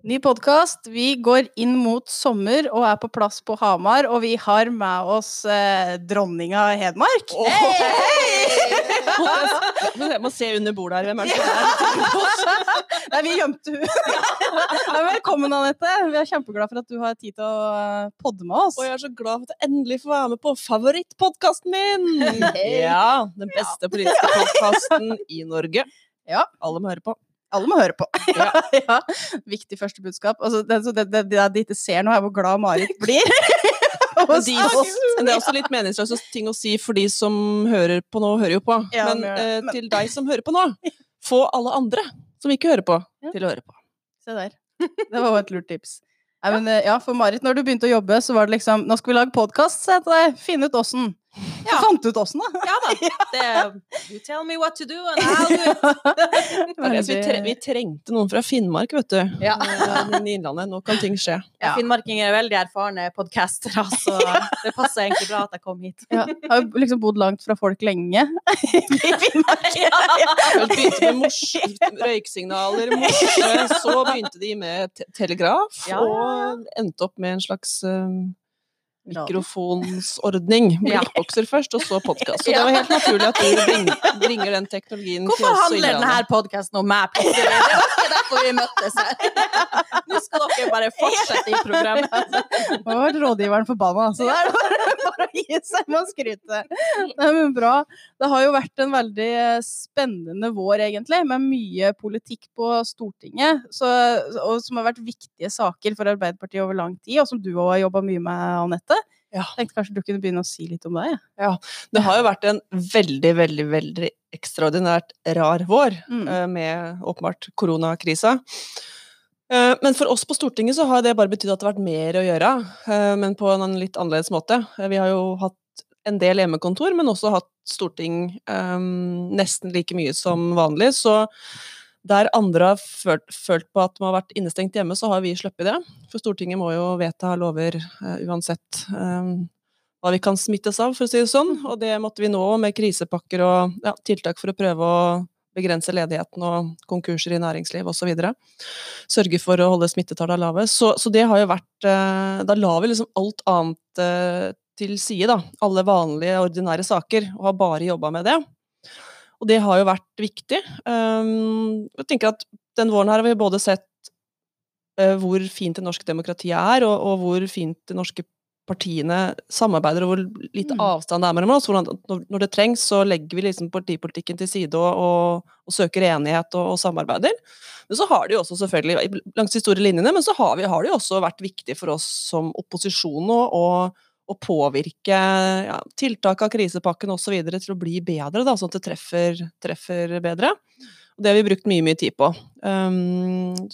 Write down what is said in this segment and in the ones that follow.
Ny podkast. Vi går inn mot sommer og er på plass på Hamar. Og vi har med oss eh, dronninga Hedmark. Oh. Hey! Jeg må se under bordet her. Hvem er det som er Nei, vi gjemte hun. Velkommen, Anette. Vi er kjempeglade for at du har tid til å eh, podde med oss. Og jeg er så glad for at jeg endelig får være med på favorittpodkasten min! Hey. Ja, Den beste politiske podkasten i Norge. Ja. Alle må høre på. Alle må høre på. Ja. ja. Viktig første budskap. Altså, det, det, det, det, de ikke ser nå, er hvor glad Marit blir. De, det er også litt meningsløse ting å si for de som hører på nå, hører jo på. Ja, men, men eh, til deg som hører på nå, få alle andre som ikke hører på, til å høre på. Se der. Det var jo et lurt tips. Nei, men, eh, ja, for Marit, når du begynte å jobbe, så var det liksom Nå skal vi lage podkast, sa jeg til deg. Finne ut åssen. Ja. Du fant ut åssen, da. Ja da. Det, you tell me what to do, and I'll do it. vi, tre, vi, trengte noen fra Finnmark, vet du. Ja. I Innlandet. Nå kan ting skje. Ja. Finnmarkinger er veldig erfarne podcastere, så det passer egentlig bra at jeg kom hit. Ja. Jeg har liksom bodd langt fra folk lenge i Finnmark. Ja. Begynte med mors røyksignaler, morse, så begynte de med te telegraf, og endte opp med en slags um, mikrofonsordning. Blikkbokser først, og så podkast. Så det var helt naturlig at du bringer, den teknologien Hvorfor til oss. Hvorfor handler denne podkasten om meg? Det var ikke derfor vi møttes her. Nå skal dere bare fortsette i programmet. Nå ble rådgiveren forbanna, så det er bare å gi seg med å skryte. Nei, men bra. Det har jo vært en veldig spennende vår, egentlig, med mye politikk på Stortinget, så, og som har vært viktige saker for Arbeiderpartiet over lang tid, og som du òg har jobba mye med, Anette. Ja. Tenkte kanskje du kunne begynne å si litt om deg. Ja. Det har jo vært en veldig, veldig, veldig ekstraordinært rar vår mm. uh, med åpenbart koronakrisa. Uh, men for oss på Stortinget så har det bare betydd at det har vært mer å gjøre, uh, men på en litt annerledes måte. vi har jo hatt en del hjemmekontor, men også hatt storting nesten like mye som vanlig. Så der andre har følt, følt, på at de har vært innestengt hjemme, så har vi sluppet det. For Stortinget må jo vedta lover uh, uansett um, hva vi kan smittes av, for å si det sånn. Og det måtte vi nå med krisepakker og ja, tiltak for å prøve å begrense ledigheten og konkurser i næringsliv osv. Sørge for å holde smittetallene lave. Så, så, det har jo vært uh, Da la vi liksom alt annet uh, til side, da. Alle vanlige, ordinære saker, og har bare jobba med det. Og det har jo vært viktig. Um, jeg tenker at den våren her har vi både sett uh, hvor fint det norske demokratiet er, og, og, hvor fint det norske partiene samarbeider, og hvor lite mm. avstand det er mellom oss. Hvordan, når, det trengs, så legger vi liksom partipolitikken til side og, og, og søker enighet og, samarbeider. Men så har det jo også selvfølgelig, langs de store linjene, men så har, vi, har det jo også vært viktig for oss som opposisjon å å påvirke ja, tiltak av krisepakken osv. til å bli bedre, da, sånn at det treffer, treffer, bedre. Og det har vi brukt mye, mye tid på. Um,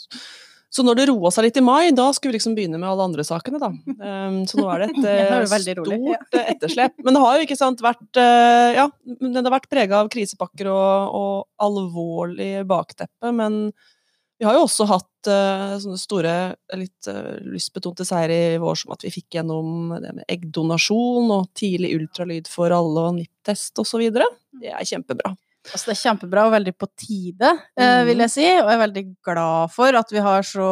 så når det roa seg litt i mai, da skulle vi liksom begynne med alle andre sakene, da. Um, så nå er det et uh, stort rolig, ja. etterslep. Men det har jo ikke sant vært uh, Ja, det har vært prega av krisepakker og, og alvorlig bakteppe, men vi har jo også hatt uh, sånne store, litt uh, lystbetonte seier i vår, som at vi fikk gjennom det med eggdonasjon og tidlig ultralyd for alle og NIPT-test osv. Det er kjempebra. Altså, det er kjempebra og veldig på tide, eh, vil jeg si. Og jeg er veldig glad for at vi har så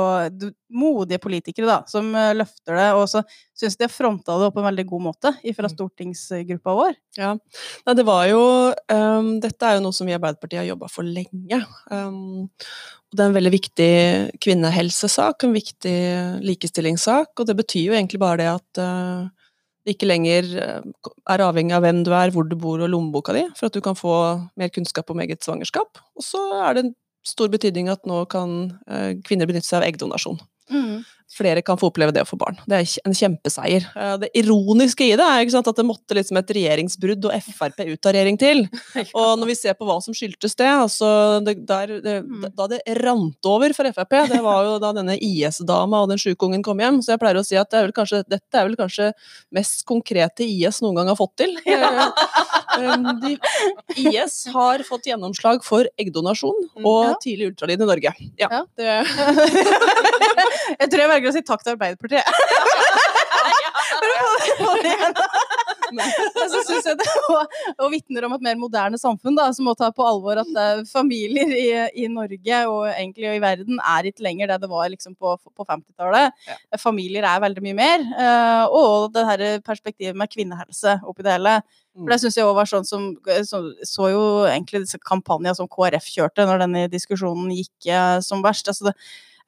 modige politikere da, som eh, løfter det. Og så syns de har fronta det på en veldig god måte fra mm. stortingsgruppa vår. Ja, Nei, det var jo um, Dette er jo noe som vi i Arbeiderpartiet har jobba for lenge. Um, og det er en veldig viktig kvinnehelsesak, en viktig likestillingssak. Og det betyr jo egentlig bare det at uh, ikke lenger eh, er avhengig av hvem du er, hvor du bor og lommeboka di, for at du kan få mer kunnskap om eget svangerskap. Og så er det en stor betydning at nå kan eh, kvinner benytte seg av eggdonasjon. Mm flere kan få oppleve det å få barn. Det er en kjempeseier. Eh, det ironiske i det er sant, at det måtte liksom et regjeringsbrudd og Frp ut av regjering til. Og når vi ser på hva som skyldtes det, altså det, der, det, mm. da det rant over for Frp, det var jo da denne IS-dama og den sjuke ungen kom hjem. Så jeg pleier å si at det er kanskje, dette er vel kanskje mest konkrete IS noen gang har fått til. Eh, de, IS har fått gjennomslag for eggdonasjon mm, og tidlig ultralyd i Norge. Ja, det Jeg tror jeg velger å si takk til Arbeiderpartiet. så syns jeg det og, og vitner om et mer moderne samfunn da, som må ta på alvor at uh, familier i, i, Norge og egentlig i verden er ikke lenger det det var liksom på, på 50-tallet. Ja. Familier er veldig mye mer. Uh, og det her perspektivet med kvinnehelse oppi det hele. For det syns jeg òg var sånn som så, så, jo egentlig disse kampanjene som KrF kjørte når denne diskusjonen gikk uh, som verst. altså det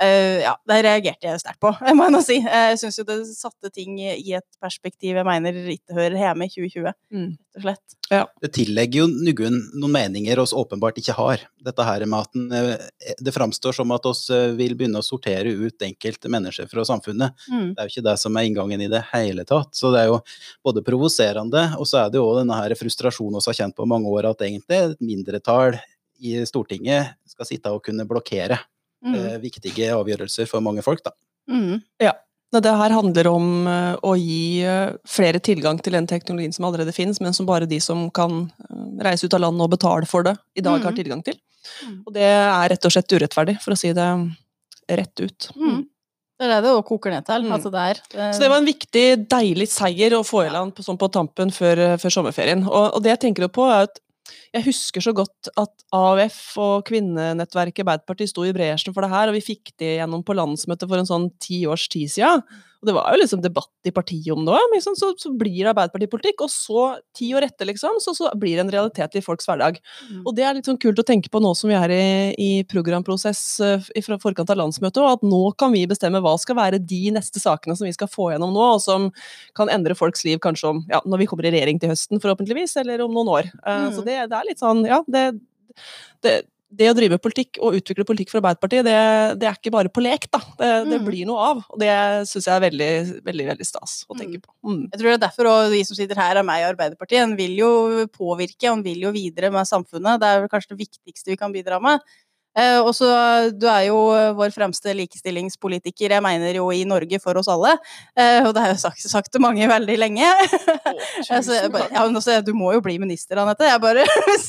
ja, det reagerte jeg sterkt på, må jeg nå si. Uh, jeg syns jo det satte ting i et perspektiv jeg mener ikke hører hjemme i 2020, mm. rett og slett. Ja. Det tillegger jo noen, noen meninger oss åpenbart ikke har. Dette her med at en, uh, det framstår som at oss vil begynne å sortere ut enkelte mennesker fra samfunnet. Mm. Det er jo ikke det som er inngangen i det hele tatt. Så det er jo både provoserende, og så er det jo denne her frustrasjonen vi har kjent på mange år, at egentlig et mindretall i Stortinget skal sitte og kunne blokkere mm. Eh, viktige avgjørelser for mange folk, da. Mm. Ja. Det her handler om eh, å gi eh, flere tilgang til den teknologien som allerede finnes, men som bare de som kan reise ut av landet og betale for det, i dag har mm. tilgang til. Mm. Og det er rett og slett urettferdig, for å si det rett ut. Mm. Det er det det koker ned til. Altså det er, det... Så det var en viktig, deilig seier å få i land på, sånn på tampen før, før sommerferien. Og, og, det jeg tenker på, er at jeg husker så godt at AUF og kvinnenettverket Arbeiderpartiet sto i bresjen for det her, og vi fikk det gjennom på landsmøtet for en sånn ti års tid siden. Og det var jo liksom debatt i partiet om det òg. Liksom, så, så, blir det Arbeiderpartipolitikk, og så, ti år etter, liksom, så, så, blir det en realitet i folks hverdag. Mm. Og det er litt sånn kult å tenke på nå som vi er i, i programprosess uh, fra forkant av landsmøtet, og at nå kan vi bestemme hva skal være de neste sakene som vi skal få gjennom nå, og som kan endre folks liv kanskje om, ja, når vi kommer i regjering til høsten, forhåpentligvis, eller om noen år. Uh, mm. Så det, det, er litt sånn, ja, det, det det å drive politikk og utvikle politikk for Arbeiderpartiet, det, det, er ikke bare på lek, da. Det, det mm. blir noe av. Og det syns jeg er veldig, veldig veldig stas å tenke på. Mm. Jeg tror det er derfor òg vi som sitter her er meg i Arbeiderpartiet. En vil jo påvirke, og en vil jo videre med samfunnet. Det er vel kanskje det viktigste vi kan bidra med. Eh, og så, Du er jo vår fremste likestillingspolitiker, jeg mener jo i Norge for oss alle. Eh, og det har jeg sagt, sagt til mange veldig lenge. altså, bare, ja, også, du må jo bli minister, Anette. Jeg bare, hvis,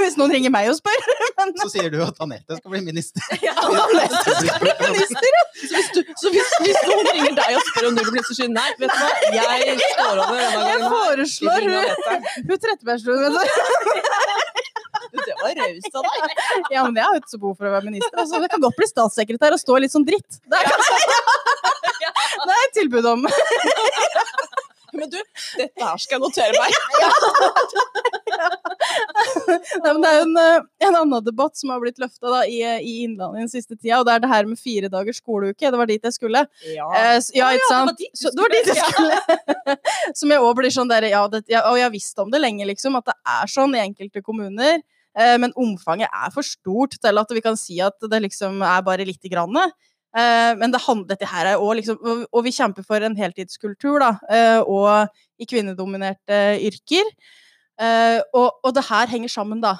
hvis, noen ringer meg og spør. Men, så sier du at Anette skal bli minister. Ja, Anette skal bli minister, ja. Så, hvis, du, så hvis, hvis, noen ringer deg og spør om du vil bli minister, nei, vet du hva, jeg står over denne gangen. Jeg foreslår hun, hun Trettebergstuen. Det var raust av deg. Ja, men jeg har ikke så behov for å være minister. Altså, det kan godt bli statssekretær og stå litt sånn dritt. Det er, det er et tilbud om. Men du, dette her skal jeg notere meg. Nei, men det er jo en, eh, en, annen debatt som har blitt løfta i, i, Innlandet den siste tida, og det er det her med fire dagers skoleuke. Det var dit jeg skulle. Ja, eh, ja ikke sant? Så, det var dit jeg skulle. som jeg òg blir sånn der, ja, det, ja, Og jeg har visst om det lenge, liksom, at det er sånn i enkelte kommuner. Eh, men omfanget er for stort til at vi kan si at det liksom er bare lite grann. Eh, men det, handler, dette her er også liksom Og vi kjemper for en heltidskultur, da, eh, og i kvinnedominerte yrker. Og, og, det her henger sammen, da,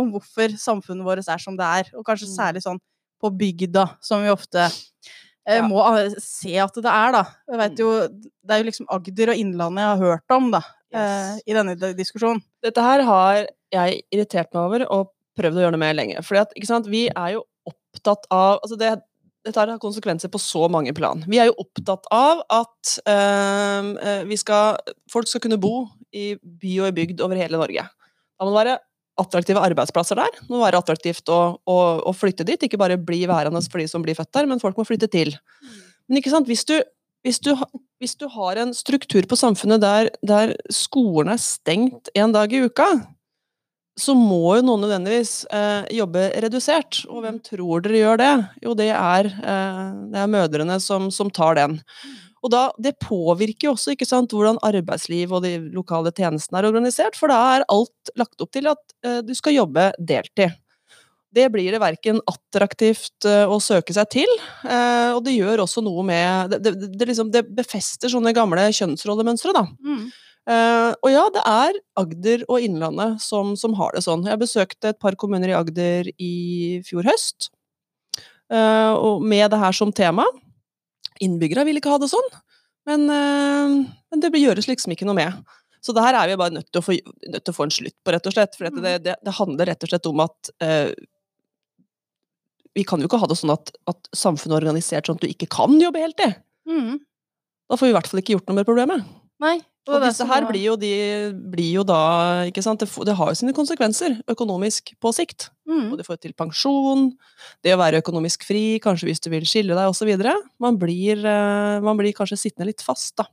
om hvorfor samfunnet vårt er som det er. Og kanskje mm. særlig sånn på bygda, som vi ofte ja. må se at det er, da. Mm. jo, det er jo liksom Agder og Innlandet jeg har hørt om, da, yes. i denne diskusjonen. Dette her har jeg irritert meg over og prøvd å gjøre noe med lenge. Fordi at, ikke sant, vi er jo opptatt av altså det, Dette har konsekvenser på så mange plan. Vi er jo opptatt av at øh, vi skal, folk skal kunne bo i by og i bygd over hele Norge. Da må det være attraktive arbeidsplasser der. Det må være attraktivt å, å, å, flytte dit, ikke bare bli værende for de som blir født der, men folk må flytte til. Men ikke sant, hvis du, hvis du, hvis du har en struktur på samfunnet der, der skolen er stengt en dag i uka, så må jo noen nødvendigvis eh, jobbe redusert. Og hvem tror dere gjør det? Jo, det er, eh, det er mødrene som, som, tar den. Og da, Det påvirker jo også ikke sant, hvordan arbeidsliv og de lokale tjenestene er organisert, for da er alt lagt opp til at eh, du skal jobbe deltid. Det blir det verken attraktivt eh, å søke seg til, eh, og det gjør også noe med Det, det, det, liksom, det befester sånne gamle kjønnsrollemønstre, da. Mm. Uh, og ja, det er Agder og Innlandet som, som, har det sånn. Jeg besøkte et par kommuner i Agder i fjor høst, uh, og med det her som tema. Innbyggere vil ikke ha det sånn, men, uh, men, det gjøres liksom ikke noe med. Så det her er vi bare nødt til å få, til å få en slutt på, rett og slett. For det, det, det, handler rett og slett om at vi kan jo ikke ha det sånn at, at samfunnet er organisert sånn at du ikke kan jobbe heltid. Mm. Da får vi i hvert fall ikke gjort noe med problemet. Nei, Og Og det det disse her blir jo, de, blir jo da ikke sant? Det, det har jo sine konsekvenser økonomisk på sikt. Mm. Både i forhold til pensjon, det å være økonomisk fri, kanskje hvis du vil skille deg osv. Man, blir, eh, man blir kanskje sittende litt fast, da.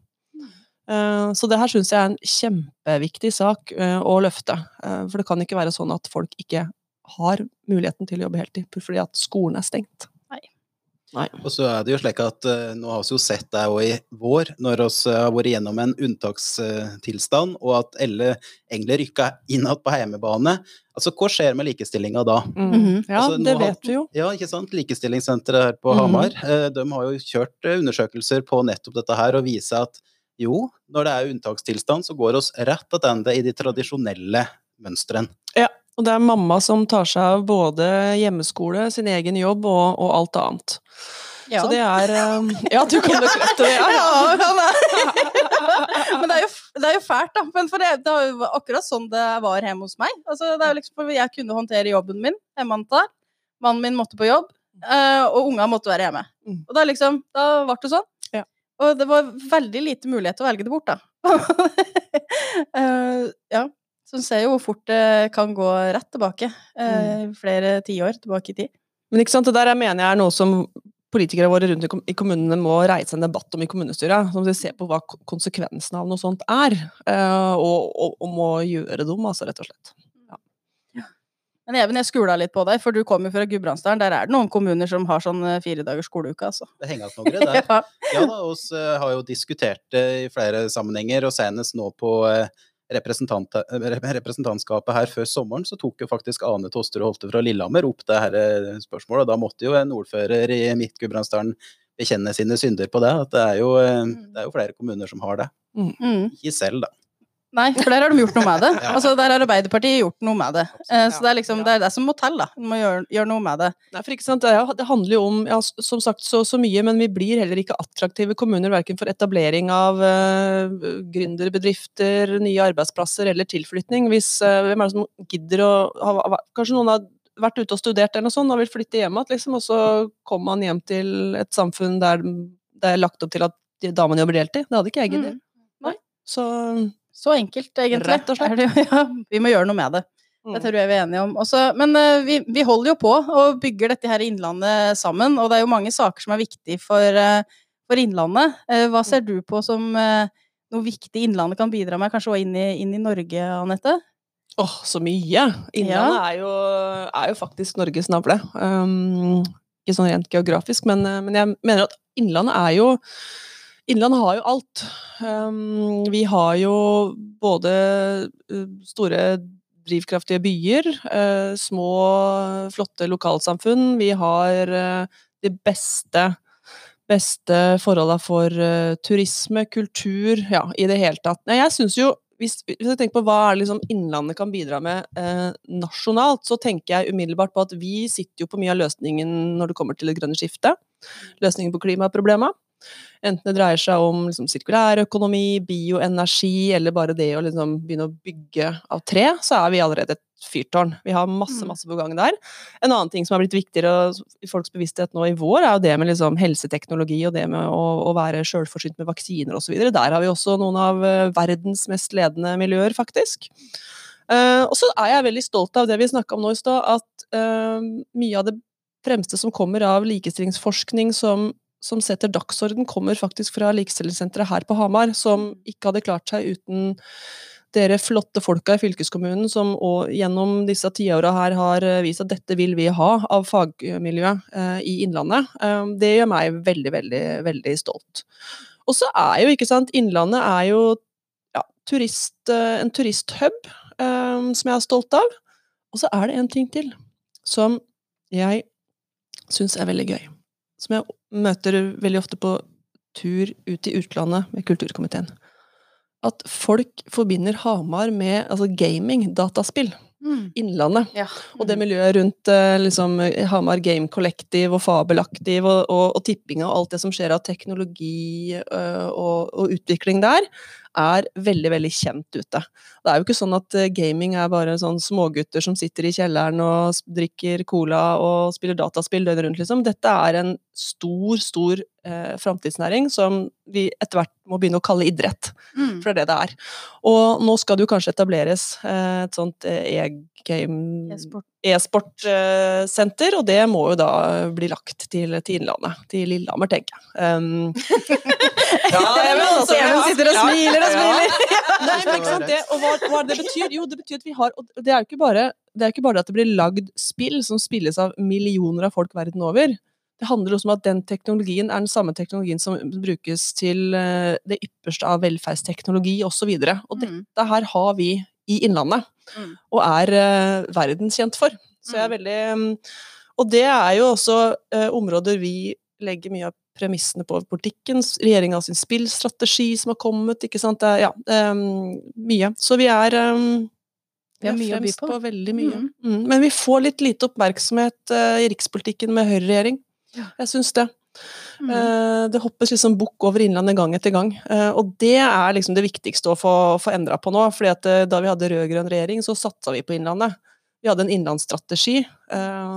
Eh, Så det her syns jeg er en kjempeviktig sak eh, å løfte. For det kan ikke være sånn at folk ikke har muligheten til å jobbe heltid fordi at skolen er stengt. Og så er det jo slik at eh, nå har vi jo sett det òg i vår, når vi har vært gjennom en unntakstilstand, og at alle egentlig rykka inn igjen på hjemmebane. Altså, hva skjer med likestillinga da? Mhm. Ja, Altså, det det har- vet vi jo. Ja, ikke sant? Likestillingssenteret her på Mhm. Hamar, eh, de har jo kjørt eh, undersøkelser på nettopp dette her, og viser at jo, når det er unntakstilstand, så går oss rett tilbake i de tradisjonelle mønstrene. Og det er mamma som tar seg av både hjemmeskole, sin egen jobb og, og alt annet. Ja. Så det er eh, Ja, du kan jo bekrefte det. Ja, Ja. Men det er, jo, det er jo fælt, da. Men det, det var jo akkurat sånn det var hjemme hos meg. Altså, det er jo liksom, jeg kunne håndtere jobben min hjemmefra. Mannen min måtte på jobb, eh, og unga måtte være hjemme. Mm. Og da liksom, da ble det sånn. Ja. Og det var veldig lite mulighet til å velge det bort, da. Eh, ja. Så en ser jo hvor fort det kan gå rett tilbake. eh, Flere tiår tilbake i tid. Men ikke sant, det der jeg mener jeg er noe som politikere våre rundt i kommunene må reise en debatt om i kommunestyret. Som de ser på hva ko- konsekvensene av noe sånt er, eh, og, og, og må gjøre dem, altså, rett og slett. Men Even, jeg skula litt på deg, for du kommer fra Gudbrandsdalen. Der er det noen kommuner som har sånn eh, fire dagers skoleuke, altså. Det henger igjen noe der. Ja. Ja da, oss eh, har jo diskutert det i flere sammenhenger, og senest nå på representant, rep- representantskapet her før sommeren, så tok jo faktisk Ane Tosterud Holte fra Lillehammer opp det her eh, spørsmålet. og Da måtte jo en ordfører i Midt-Gudbrandsdalen bekjenne sine synder på det. At det er jo, eh, det er jo flere kommuner som har det. Mm. Ikke selv, da. Nei, for der har de gjort noe med det. Ja. Altså, Der har Arbeiderpartiet gjort noe med det. Eh, Så det er liksom det, er det som må til, da. Du må gjøre, gjøre noe med det. Nei, for ikke sant, det, er det handler jo om ja, som sagt så, så mye, men vi blir heller ikke attraktive kommuner verken for etablering av uh, gründerbedrifter, nye arbeidsplasser eller tilflytning. Hvis, uh, hvem er det som gidder å ha, ha, Kanskje noen har vært ute og studert eller noe sånt og vil flytte hjem igjen, liksom, og så kommer man hjem til et samfunn der det er lagt opp til at damene jobber deltid. Det hadde ikke jeg giddet. Mm. Nei. Så Så enkelt, egentlig. Rett og slett. Det, ja, vi må gjøre noe med det. Det tror jeg vi er enige om. Også, men eh, vi, vi holder jo på og bygger dette her Innlandet sammen, og det er jo mange saker som er viktige for, eh, for Innlandet. Eh, hva ser du på som noe viktig Innlandet kan bidra med, kanskje også inn i, inn i Norge, Anette? Åh, så mye! Innlandet er, jo, er jo faktisk Norges navle. Um, ikke sånn rent geografisk, men, men jeg mener at Innlandet er jo Innlandet har jo alt. Um, vi har jo både uh, store drivkraftige byer, uh, små, flotte lokalsamfunn. Vi har uh, de beste beste forholda for turisme, kultur, ja, i det hele tatt. Jeg synes jo hvis, jeg tenker på hva liksom Innlandet kan bidra med eh, nasjonalt, så tenker jeg umiddelbart på at vi sitter jo på mye av løsningen når det kommer til det grønne skiftet. Løsningen på klimaproblemet. Enten det dreier seg om liksom, sirkulærøkonomi, bioenergi, eller bare det å liksom, begynne å bygge av tre, så er vi allerede et fyrtårn. Vi har masse, Mm. masse på gang der. En annen ting som har blitt viktigere i folks bevissthet nå i vår, er jo det med liksom, helseteknologi og det med å, å være sjølforsynt med vaksiner osv. Der har vi også noen av eh, verdens mest ledende miljøer, faktisk. Uh, og så er jeg veldig stolt av det vi snakka om nå i stad, at uh, mye av det fremste som kommer av likestillingsforskning som, som setter dagsorden, kommer faktisk fra Likestillingssenteret her på Hamar, som ikke hadde klart seg uten dere flotte folka i fylkeskommunen som gjennom disse tiåra her har eh, vist at dette vil vi ha av fagmiljøet i Innlandet. Eh, det gjør meg veldig, veldig, veldig stolt. Og så er jo, ikke sant, Innlandet er jo ja, turist, eh, en turisthub eh, som jeg er stolt av. Og så er det en ting til som jeg syns er veldig gøy. Som jeg møter veldig ofte på tur ut i utlandet med kulturkomiteen. At folk forbinder Hamar med altså gaming, dataspill. Innlandet. Ja. Og det miljøet rundt eh, liksom, Hamar Game Collective og Fabelaktiv og, og, og tippinga og alt det som skjer av teknologi eh, og, og utvikling der, er veldig, veldig kjent ute. Det er jo ikke sånn at eh, gaming er bare sånn smågutter som sitter i kjelleren og drikker cola og spiller dataspill døgnet rundt, liksom. Dette er en stor, stor eh, framtidsnæring som vi etter hvert må begynne å kalle idrett. Mm. For det er det det er. Og nå skal det jo kanskje etableres eh, et sånt eh, e-game. E-sportsenter, og det må jo da bli lagt til, til Innlandet. Til Lillehammer, tenker jeg. Um, ja, jeg vet altså, Even sitter og smiler og ja. smiler. Nei, men ikke sant, det, og hva, hva det betyr? Jo, det betyr at vi har Og det er jo ikke bare det er ikke bare at det blir lagd spill som spilles av millioner av folk verden over. Det handler også om at den teknologien er den samme teknologien som brukes til eh, det ypperste av velferdsteknologi osv. Og, så og Mm. dette her har vi i Innlandet, Mm. og er uh, verdenskjent for. Så jeg er veldig mm, Og det er jo også eh, områder vi legger mye av premissene på politikken, regjeringa sin spillstrategi som har kommet, ikke sant. Det er, ja, um, mye. Så vi er um, Vi har mye å by fremst på. veldig mye. Mm. Mm. Men vi får litt lite oppmerksomhet uh, i rikspolitikken med høyreregjering. Jeg syns det. Mm. Eh, det hoppes liksom bukk over Innlandet gang etter gang. Eh, og det er liksom det viktigste å få, få endra på nå. fordi at eh, da vi hadde rød-grønn regjering, så satsa vi på Innlandet. Vi hadde en innlandsstrategi.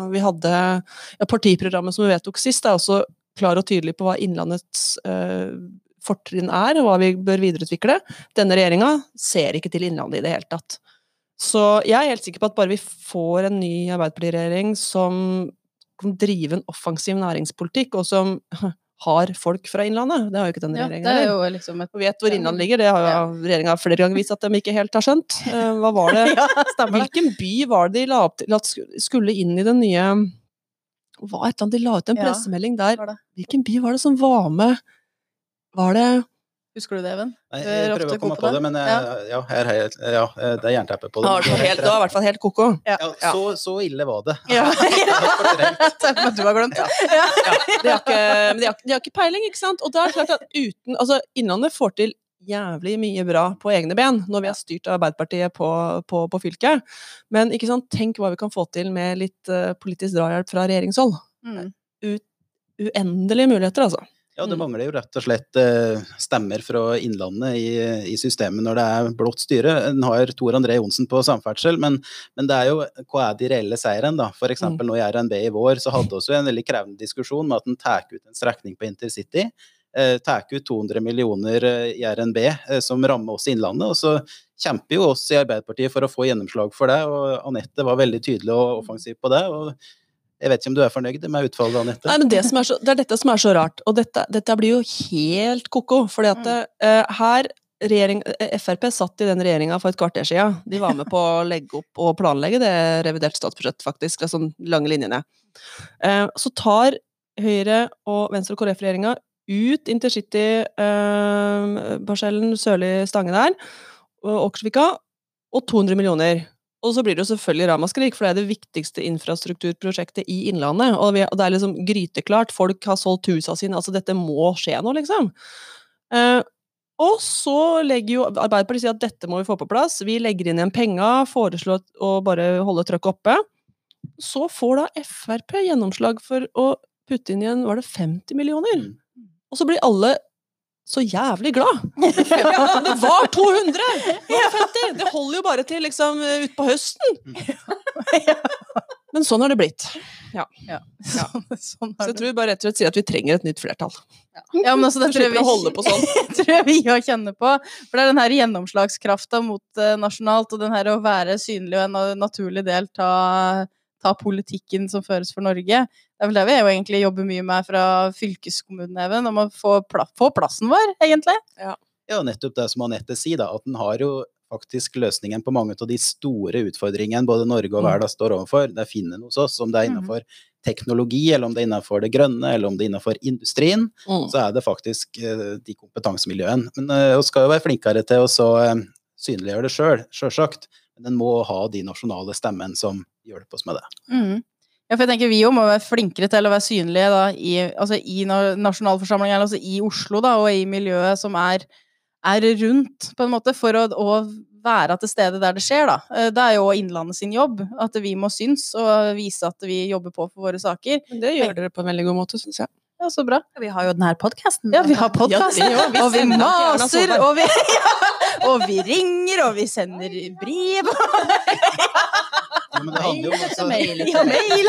Vi hadde ja, Partiprogrammet som vi vedtok sist, er også klar og tydelig på hva Innlandets eh, fortrinn er, og hva vi bør videreutvikle. Denne regjeringa ser ikke til Innlandet i det hele tatt. Så jeg er helt sikker på at bare vi får en ny Arbeiderparti-regjering som drive en offensiv næringspolitikk, og som har folk fra Innlandet Det har jo ikke denne Ja, regjeringa. er liksom et Og vet hvor Innlandet ligger, det har jo Ja. regjeringa flere ganger vist at de ikke helt har skjønt. Eh, Hva var det Ja. Hvilken by var det de la opp til at skulle inn i den nye Hva et eller annet de la ut en pressemelding der? Hvilken by var det som var med? Var det Husker du det, Even? Nei, jeg er prøver å komme på, på det, men ja. ja, her, her, ja, det er jernteppe på det. Du var i hvert fall helt ko-ko. Ja, så, så ille var det. Ja. Men du har glemt det. De har ikke, men de har, de har ikke peiling, ikke sant? Og da er det klart at uten Altså, Innlandet får til jævlig mye bra på egne ben, når vi har styrt av Arbeiderpartiet på, på, på fylket. Men ikke sant, tenk hva vi kan få til med litt uh, politisk drahjelp fra regjeringshold. Mm. Uendelige muligheter, altså. Ja, det Mm. mangler jo rett og slett eh, stemmer fra Innlandet i, i systemet når det er blått styre. En har Tor André Johnsen på samferdsel, men, men det er jo hva er de reelle seirene, da? Eksempel Mm. nå i RNB i vår så hadde vi en veldig krevende diskusjon med at en tar ut en strekning på intercity. Eh, tar ut 200 millioner eh, i RNB eh, som rammer oss i Innlandet. Og så kjemper jo oss i Arbeiderpartiet for å få gjennomslag for det, og Anette var veldig tydelig og offensiv på det. og jeg vet ikke om du er fornøyd med utfallet, Anette? Nei, men det, som er så, det er dette som er så rart, og dette, dette blir jo helt ko-ko. fordi at uh, her regjering, eh, Frp satt i den regjeringa for et kvarter siden. De var med på å legge opp og planlegge det revidert statsbudsjett, faktisk. De sånn lange linjene. Uh, så tar Høyre og Venstre og KrF-regjeringa ut intercity-parsellen sørlig Stange der, og Åkersvika, og 200 millioner. Og så blir det jo selvfølgelig ramaskrik, for det er det viktigste infrastrukturprosjektet i Innlandet. Og, vi, og det er liksom gryteklart, folk har solgt husa sine, altså dette må skje nå, liksom. Eh, og så legger jo Arbeiderpartiet sier at dette må vi få på plass. Vi legger inn igjen penga, foreslår å bare holde trøkket oppe. Så får da Frp gjennomslag for å putte inn igjen, var det 50 millioner? Mm. Og så blir alle så jævlig glad! Ja, det var 200! Det var 50! Det holder jo bare til liksom utpå høsten. Men sånn har det blitt. Ja. Sånn, sånn Så jeg tror vi bare rett og slett sier at vi trenger et nytt flertall. Ja, men altså, det tror jeg vi holde på sånn. tror jeg vi òg kjenner på. For det er den her gjennomslagskrafta mot uh, nasjonalt, og den her å være synlig og en naturlig del av ta politikken som føres for Norge. Det er vel det vi jo egentlig jobber mye med fra fylkeskommunen, Even, om å få, pla få plassen vår, egentlig. Ja, nettopp det som Anette sier, da, at den har jo faktisk løsningen på mange av de store utfordringene både Norge og Mm. verden står overfor. Det finner hos oss, om det er innenfor teknologi, eller om det er innenfor det grønne, eller om det er innenfor industrien, Mm. så er det faktisk eh, de kompetansemiljøene. Men eh, vi skal jo være flinkere til å så, eh, synliggjøre det sjøl, sjølsagt. Men den må ha de nasjonale stemmene som hjelper oss med det. Mhm. Ja, for jeg tenker Vi jo må være flinkere til å være synlige da, i, altså i nasjonalforsamlingen, eller altså i Oslo, da, og i miljøet som er, er rundt, på en måte, for å, å være til stede der det skjer. da. Eh, Det er jo Innlandet sin jobb, at vi må synes og vise at vi jobber på for våre saker. Men det gjør dere på en veldig god måte, syns jeg. Ja, så bra. Vi har jo denne podkasten. Ja, vi har podkast, Ja, og vi maser, og vi, ja, og vi ringer, og vi sender brev. Ja, men det handler jo om altså, mail. Ja, mail.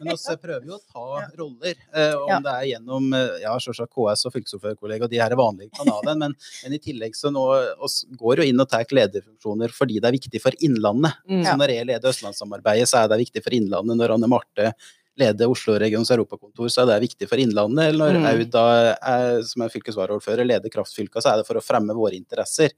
Men også prøver jo å ta roller, eh, om Ja. det er gjennom eh, ja, selvsagt KS og fylkesordførerkollega de her er vanlige kanalene, men, men i tillegg så nå oss går jo inn og tar lederfunksjoner fordi det er viktig for Innlandet. Mm. Så når jeg leder Østlandssamarbeidet, så er det viktig for Innlandet. Når Anne Marte leder Oslo-regionens europakontor, så er det viktig for Innlandet. Eller når Mm. Aud, er, som er fylkesvaraordfører, leder kraftfylka, så er det for å fremme våre interesser.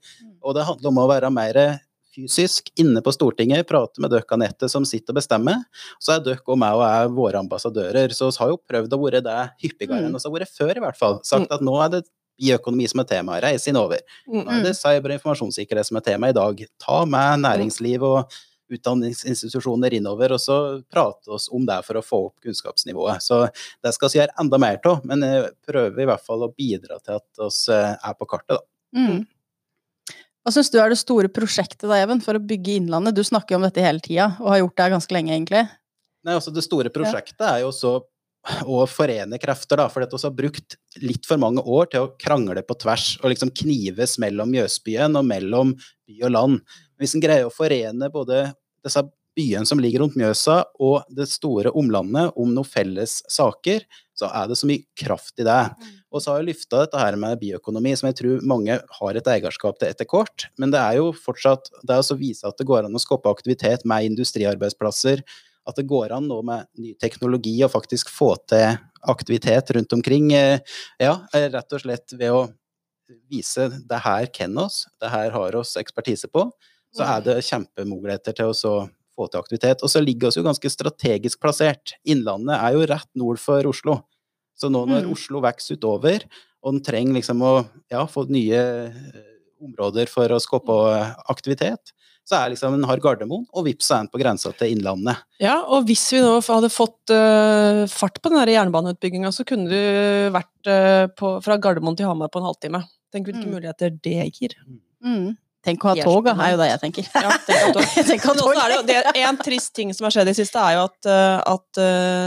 Og det handler om å være mer fysisk inne på Stortinget, prate med dere Anette som sitter og bestemmer. Så er dere og meg og jeg våre ambassadører. Så vi har jo prøvd å være det hyppigere enn vi har vært før, i hvert fall. Sagt at nå er det bioøkonomi som er tema, reise innover. Nå er det cyber- og informasjonssikkerhet som er tema i dag. Ta med næringsliv og utdanningsinstitusjoner innover, og så prate oss om det for å få opp kunnskapsnivået. Så det skal vi gjøre enda mer av, men jeg prøver i hvert fall å bidra til at vi er på kartet, da. Mm. Hva syns du er det store prosjektet da, Even, for å bygge Innlandet? Du snakker jo om dette hele tida, og har gjort det ganske lenge, egentlig. Nei, altså Det store prosjektet er jo så å forene krefter, da. For vi har brukt litt for mange år til å krangle på tvers og liksom knives mellom Mjøsbyen og mellom by og land. Hvis en greier å forene både disse byene som ligger rundt Mjøsa og det store omlandet om noen felles saker, så er det så mye kraft i det. Og så har jeg løfta dette her med bioøkonomi, som jeg tror mange har et eierskap til etter hvert. Men det er jo fortsatt det er å vise at det går an å skape aktivitet med industriarbeidsplasser. At det går an nå med ny teknologi å faktisk få til aktivitet rundt omkring. eh, Ja, eh, rett og slett ved å vise det her kan oss, det her har oss ekspertise på, så er det kjempemuligheter til å få til aktivitet. Og så ligger oss jo ganske strategisk plassert. Innlandet er jo rett nord for Oslo. Så nå når Mm. Oslo vokser utover, og den trenger liksom å ja, få nye eh, områder for å skape eh, aktivitet, så er liksom en har Gardermoen, og vips så er en på grensa til Innlandet. Ja, og hvis vi nå hadde fått uh, fart på den her jernbaneutbygginga, så kunne du vært uh, på, fra Gardermoen til Hamar på en halvtime. Tenk hvilke Mm. muligheter det gir. Mm. Tenk å ha Helt tog, da, er jo det jeg tenker. Ja, tenk at du- Tenk å ha tog. også er det, jo, En trist ting som har skjedd i siste, er jo at, eh, at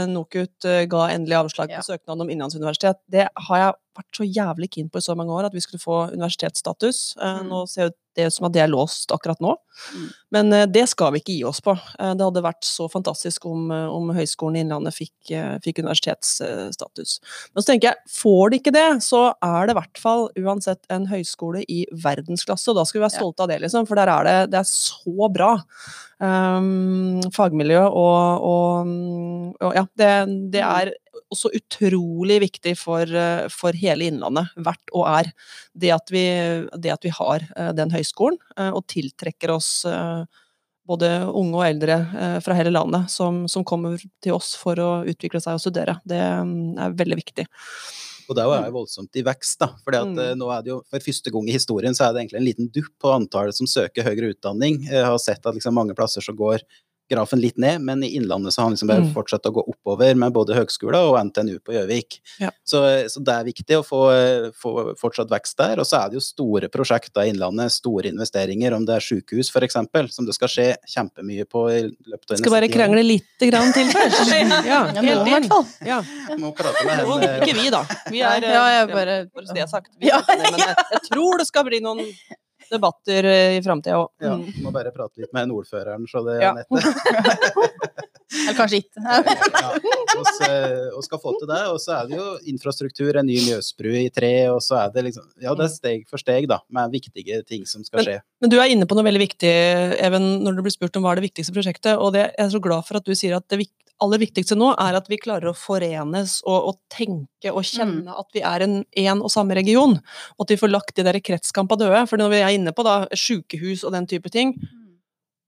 NOKUT ga endelig avslag på Ja. søknaden om innlandsuniversitet. Det har jeg vært så jævlig keen på i så mange år, at vi skulle få universitetsstatus. Mm. Nå ser det ut som at det er låst akkurat nå. Mm. Men eh, det skal vi ikke gi oss på. Eh, Det hadde vært så fantastisk om, eh, om Høgskolen i Innlandet fikk, fikk universitetsstatus. Men så tenker jeg, får de ikke det, så er det i hvert fall uansett en høyskole i verdensklasse, og da skal vi være stolte av det, liksom, for der er det, det er så bra. Um, fagmiljø og, og, og ja, det, det er også utrolig viktig for, eh, for hele Innlandet, vært og er, det at vi, det at vi har eh, den høyskolen, eh, og tiltrekker oss både unge og eldre fra hele landet som, som kommer til oss for å utvikle seg og studere. Det mm, er veldig viktig. Og det er jo voldsomt i vekst, da. For Mm. nå er det jo for første gang i historien så er det egentlig en liten dupp på antallet som søker høyere utdanning. Jeg har sett at liksom mange plasser så går grafen litt ned, men i Innlandet så har han liksom bare Mm. fortsatt å gå oppover med både høgskolen og NTNU på Gjøvik. Ja. Så, så det er viktig å få, få fortsatt vekst der. Og så er det jo store prosjekter i Innlandet, store investeringer, om det er sykehus f.eks., som det skal skje kjempemye på i løpet av Skal bare krangle lite grann til først. Ja, Ja, nå i helt hvert fall. Ja. Må prate med henne. ikke vi, da. Vi er, ja, jeg bare- bare så det er sagt. Vi Ja. men jeg, jeg tror det skal bli noen debatter eh, i framtida òg. Ja, Mm. må bare prate litt med ordføreren, så det Ja. er nett. Eller kanskje ikke. Ja, og skal få til det. Og så er det jo infrastruktur, en ny Mjøsbru i tre, og så er det liksom Ja, det er steg for steg, da, med viktige ting som skal skje. Men du er inne på noe veldig viktig, Even, når du blir spurt om hva er det viktigste prosjektet. Og det, jeg er så glad for at du sier at det aller viktigste nå er at vi klarer å forenes og, og tenke og kjenne at vi er en, en og samme region. Og at vi får lagt de der kretskampa døde. For når vi er inne på da, sjukehus og den type ting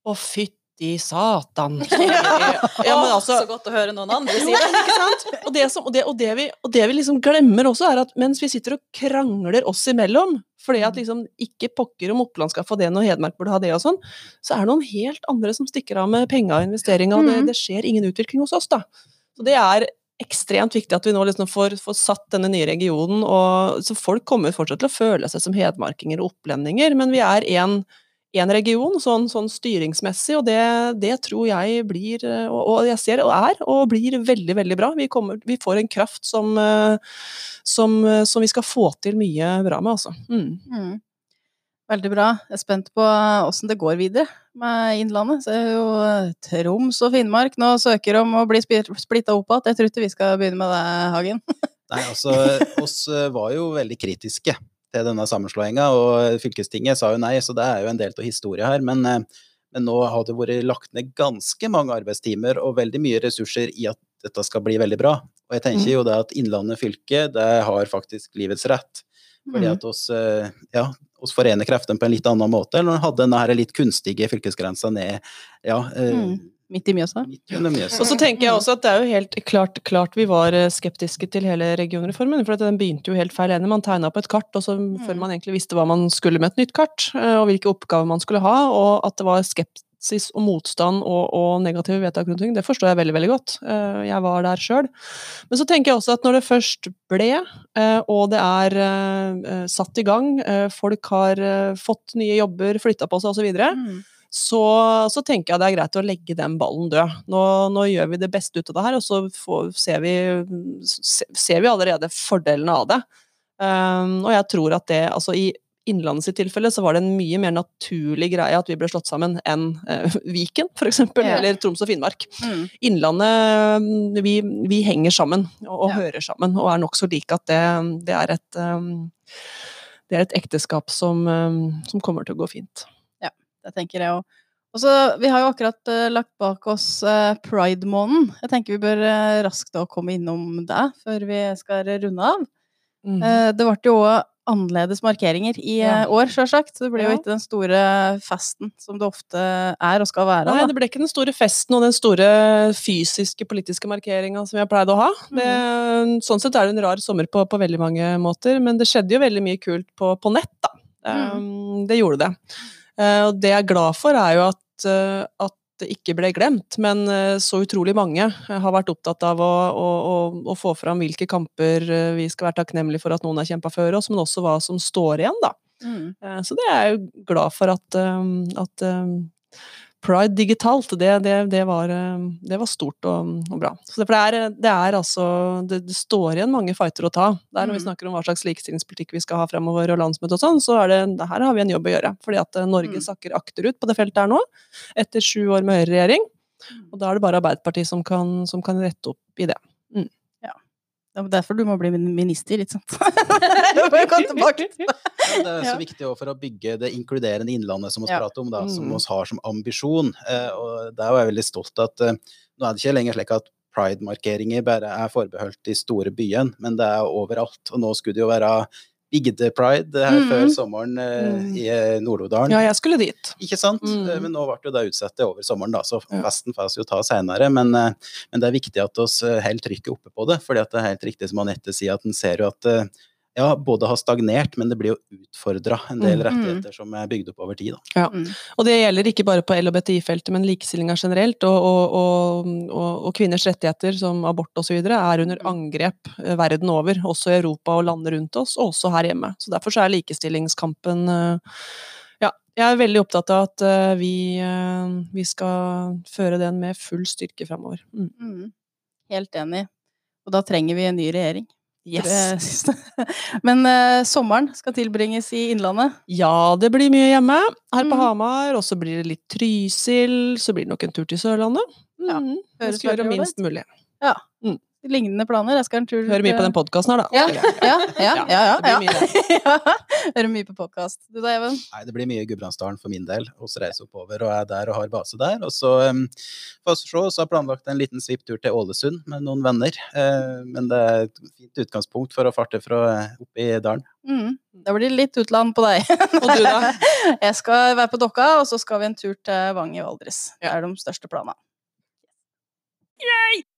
Å, fytti satan! sier vi. Ja, men altså, så godt å høre noen andre si det. ikke sant? Og det, som, og, det, og, det vi, og det vi liksom glemmer også, er at mens vi sitter og krangler oss imellom, fordi at liksom ikke pokker om Oppland skal få det når Hedmark burde ha det og sånn, så er det noen helt andre som stikker av med penga og investeringa, og det, Mhm. det skjer ingen utvikling hos oss, da. Så det er ekstremt viktig at vi nå liksom får, får satt denne nye regionen, og så folk kommer fortsatt til å føle seg som hedmarkinger og opplendinger, men vi er en én region, sånn, sånn, styringsmessig, og det, det, tror jeg blir, og, og, jeg ser og er, og blir veldig, veldig bra. Vi, kommer, vi får en kraft som, som, som, vi skal få til mye bra med, altså. Mm. Mm. Veldig bra. Jeg er spent på åssen det går videre med Innlandet. Så er jo Troms og Finnmark nå søker om å bli splitta opp igjen. Jeg tror ikke vi skal begynne med det, Hagen. Nei, altså, oss var jo veldig kritiske til denne sammenslåinga, og fylkestinget sa jo nei, så det er jo en del av historia her. Men, eh, men, nå har det vært lagt ned ganske mange arbeidstimer og veldig mye ressurser i at dette skal bli veldig bra. Og jeg tenker mm. jo det at Innlandet fylke, det har faktisk livets rett. Fordi mm. at oss, eh, ja, oss forener kreftene på en litt annen måte, eller hadde denne litt kunstige fylkesgrensa ned ja, eh, mm. Midt i Mjøsa. Og så tenker jeg også at det er jo helt klart, klart vi var eh, skeptiske til hele regionreformen. For den begynte jo helt feil ende. Man tegna på et kart og så, mm. før man egentlig visste hva man skulle med et nytt kart, eh, og hvilke oppgaver man skulle ha, og at det var skepsis og motstand og, og negative vedtak rundt ting, det forstår jeg veldig, veldig godt. Eh, jeg var der sjøl. Men så tenker jeg også at når det først ble, og det er satt i gang, folk har fått nye jobber, flytta på seg osv., så, så, tenker jeg det er greit å legge den ballen død. Nå, nå gjør vi det beste ut av det her, og så får, ser, vi, ser, vi, allerede fordelene av det. Um, og jeg tror at det altså i Innlandet sitt tilfelle så var det en mye mer naturlig greie at vi ble slått sammen enn uh, Viken, f.eks., yeah. eller Troms og Finnmark. Mm. Innlandet vi, vi, henger sammen og, og ja. hører sammen, og er nokså like at det, det, er et um, det er et ekteskap som, um, som kommer til å gå fint. Det tenker jeg òg. Og så, Vi har jo akkurat uh, lagt bak oss uh, pride-måneden. Jeg tenker vi bør uh, raskt da komme innom det før vi skal runde av. Mm. det ble jo annerledes markeringer i ja. år, sjølsagt. Det blir jo ikke den store festen som det ofte er og skal være. Nei, da. det ble ikke den store festen og den store fysiske politiske markeringa som vi har pleid å ha. Det, mm. Sånn sett er det en rar sommer på, på, veldig mange måter, men det skjedde jo veldig mye kult på, på nett, da. Mm. Um, det gjorde det. Eh, og det jeg er glad for, er jo at, eh, at det ikke ble glemt, men eh, så utrolig mange har vært opptatt av å, å, å få fram hvilke kamper vi skal være takknemlige for at noen har kjempa før oss, men også hva som står igjen, da. Mm. Så det er jeg jo glad for at, at Pride digitalt, det, det, det, var, eh, det var, stort og, og bra. Så det, er, det er altså det, står igjen mange fighter å ta. Der når vi mm. snakker om hva slags likestillingspolitikk vi skal ha fremover, og landsmøte og sånn, så er det, her har vi en jobb å gjøre. Fordi at eh, Norge mm. sakker akterut på det feltet her nå, etter sju år med høyreregjering. Mm. Og da er det bare Arbeiderpartiet som kan, som kan rette opp i det. Mm. Det er derfor du må bli minister, ikke sant? Ja, det er så viktig for å bygge det inkluderende innlandet som vi ja. prater om, da, som vi mm. har som ambisjon. Eh, og der er jeg veldig stolt at eh, nå er det ikke lenger slik at pride-markeringer bare er forbeholdt de store byene, men det er overalt. Og nå skulle det jo være Bigde Pride her mm. før sommeren eh, mm. i eh, Nord-Odalen. Ja, jeg skulle dit. Ikke sant? Mm. Eh, men nå ble det utsatt over sommeren, da, så festen får vi jo ta senere. Men, eh, men, det er viktig at vi holder trykket oppe på det, for det er helt riktig som Anette sier, at en ser jo at ja, både har stagnert, men det blir jo utfordra en del mm, mm. rettigheter som er bygd opp over tid. Da. Ja. Mm. Og det gjelder ikke bare på LHBTI-feltet, men likestillinga generelt. Og, og, og, og, kvinners rettigheter som abort osv. er under angrep eh, verden over, også i Europa og landene rundt oss, og også her hjemme. Så derfor så er likestillingskampen eh, ja, jeg er veldig opptatt av at eh, vi, vi skal føre den med full styrke framover. Mm. Mm. Helt enig. Og da trenger vi en ny regjering. Yes. Men uh, sommeren skal tilbringes i Innlandet? Ja, det blir mye hjemme her på mm. Hamar. Og så blir det litt Trysil, så blir det nok en tur til Sørlandet. Mm. Ja, Høres gjøre minst mulig. Ja. Mm lignende planer. Jeg skal en tur Hører mye på den podkasten her, da. Ja, ja, ja. ja, ja, Det blir mye, det. Hører mye på podkast. Du da, Even? Nei, det blir mye Gudbrandsdalen for min del. Vi reiser oppover og er der og har base der. Og så um, får vi se, så har planlagt en liten svipptur til Ålesund med noen venner. Uh, men det er et fint utgangspunkt for å farte fra oppe i dalen. Mm. Da blir det litt utland på deg. og du, da? Jeg skal være på Dokka, og så skal vi en tur til Vang i Valdres. Det er de største planene. Yay!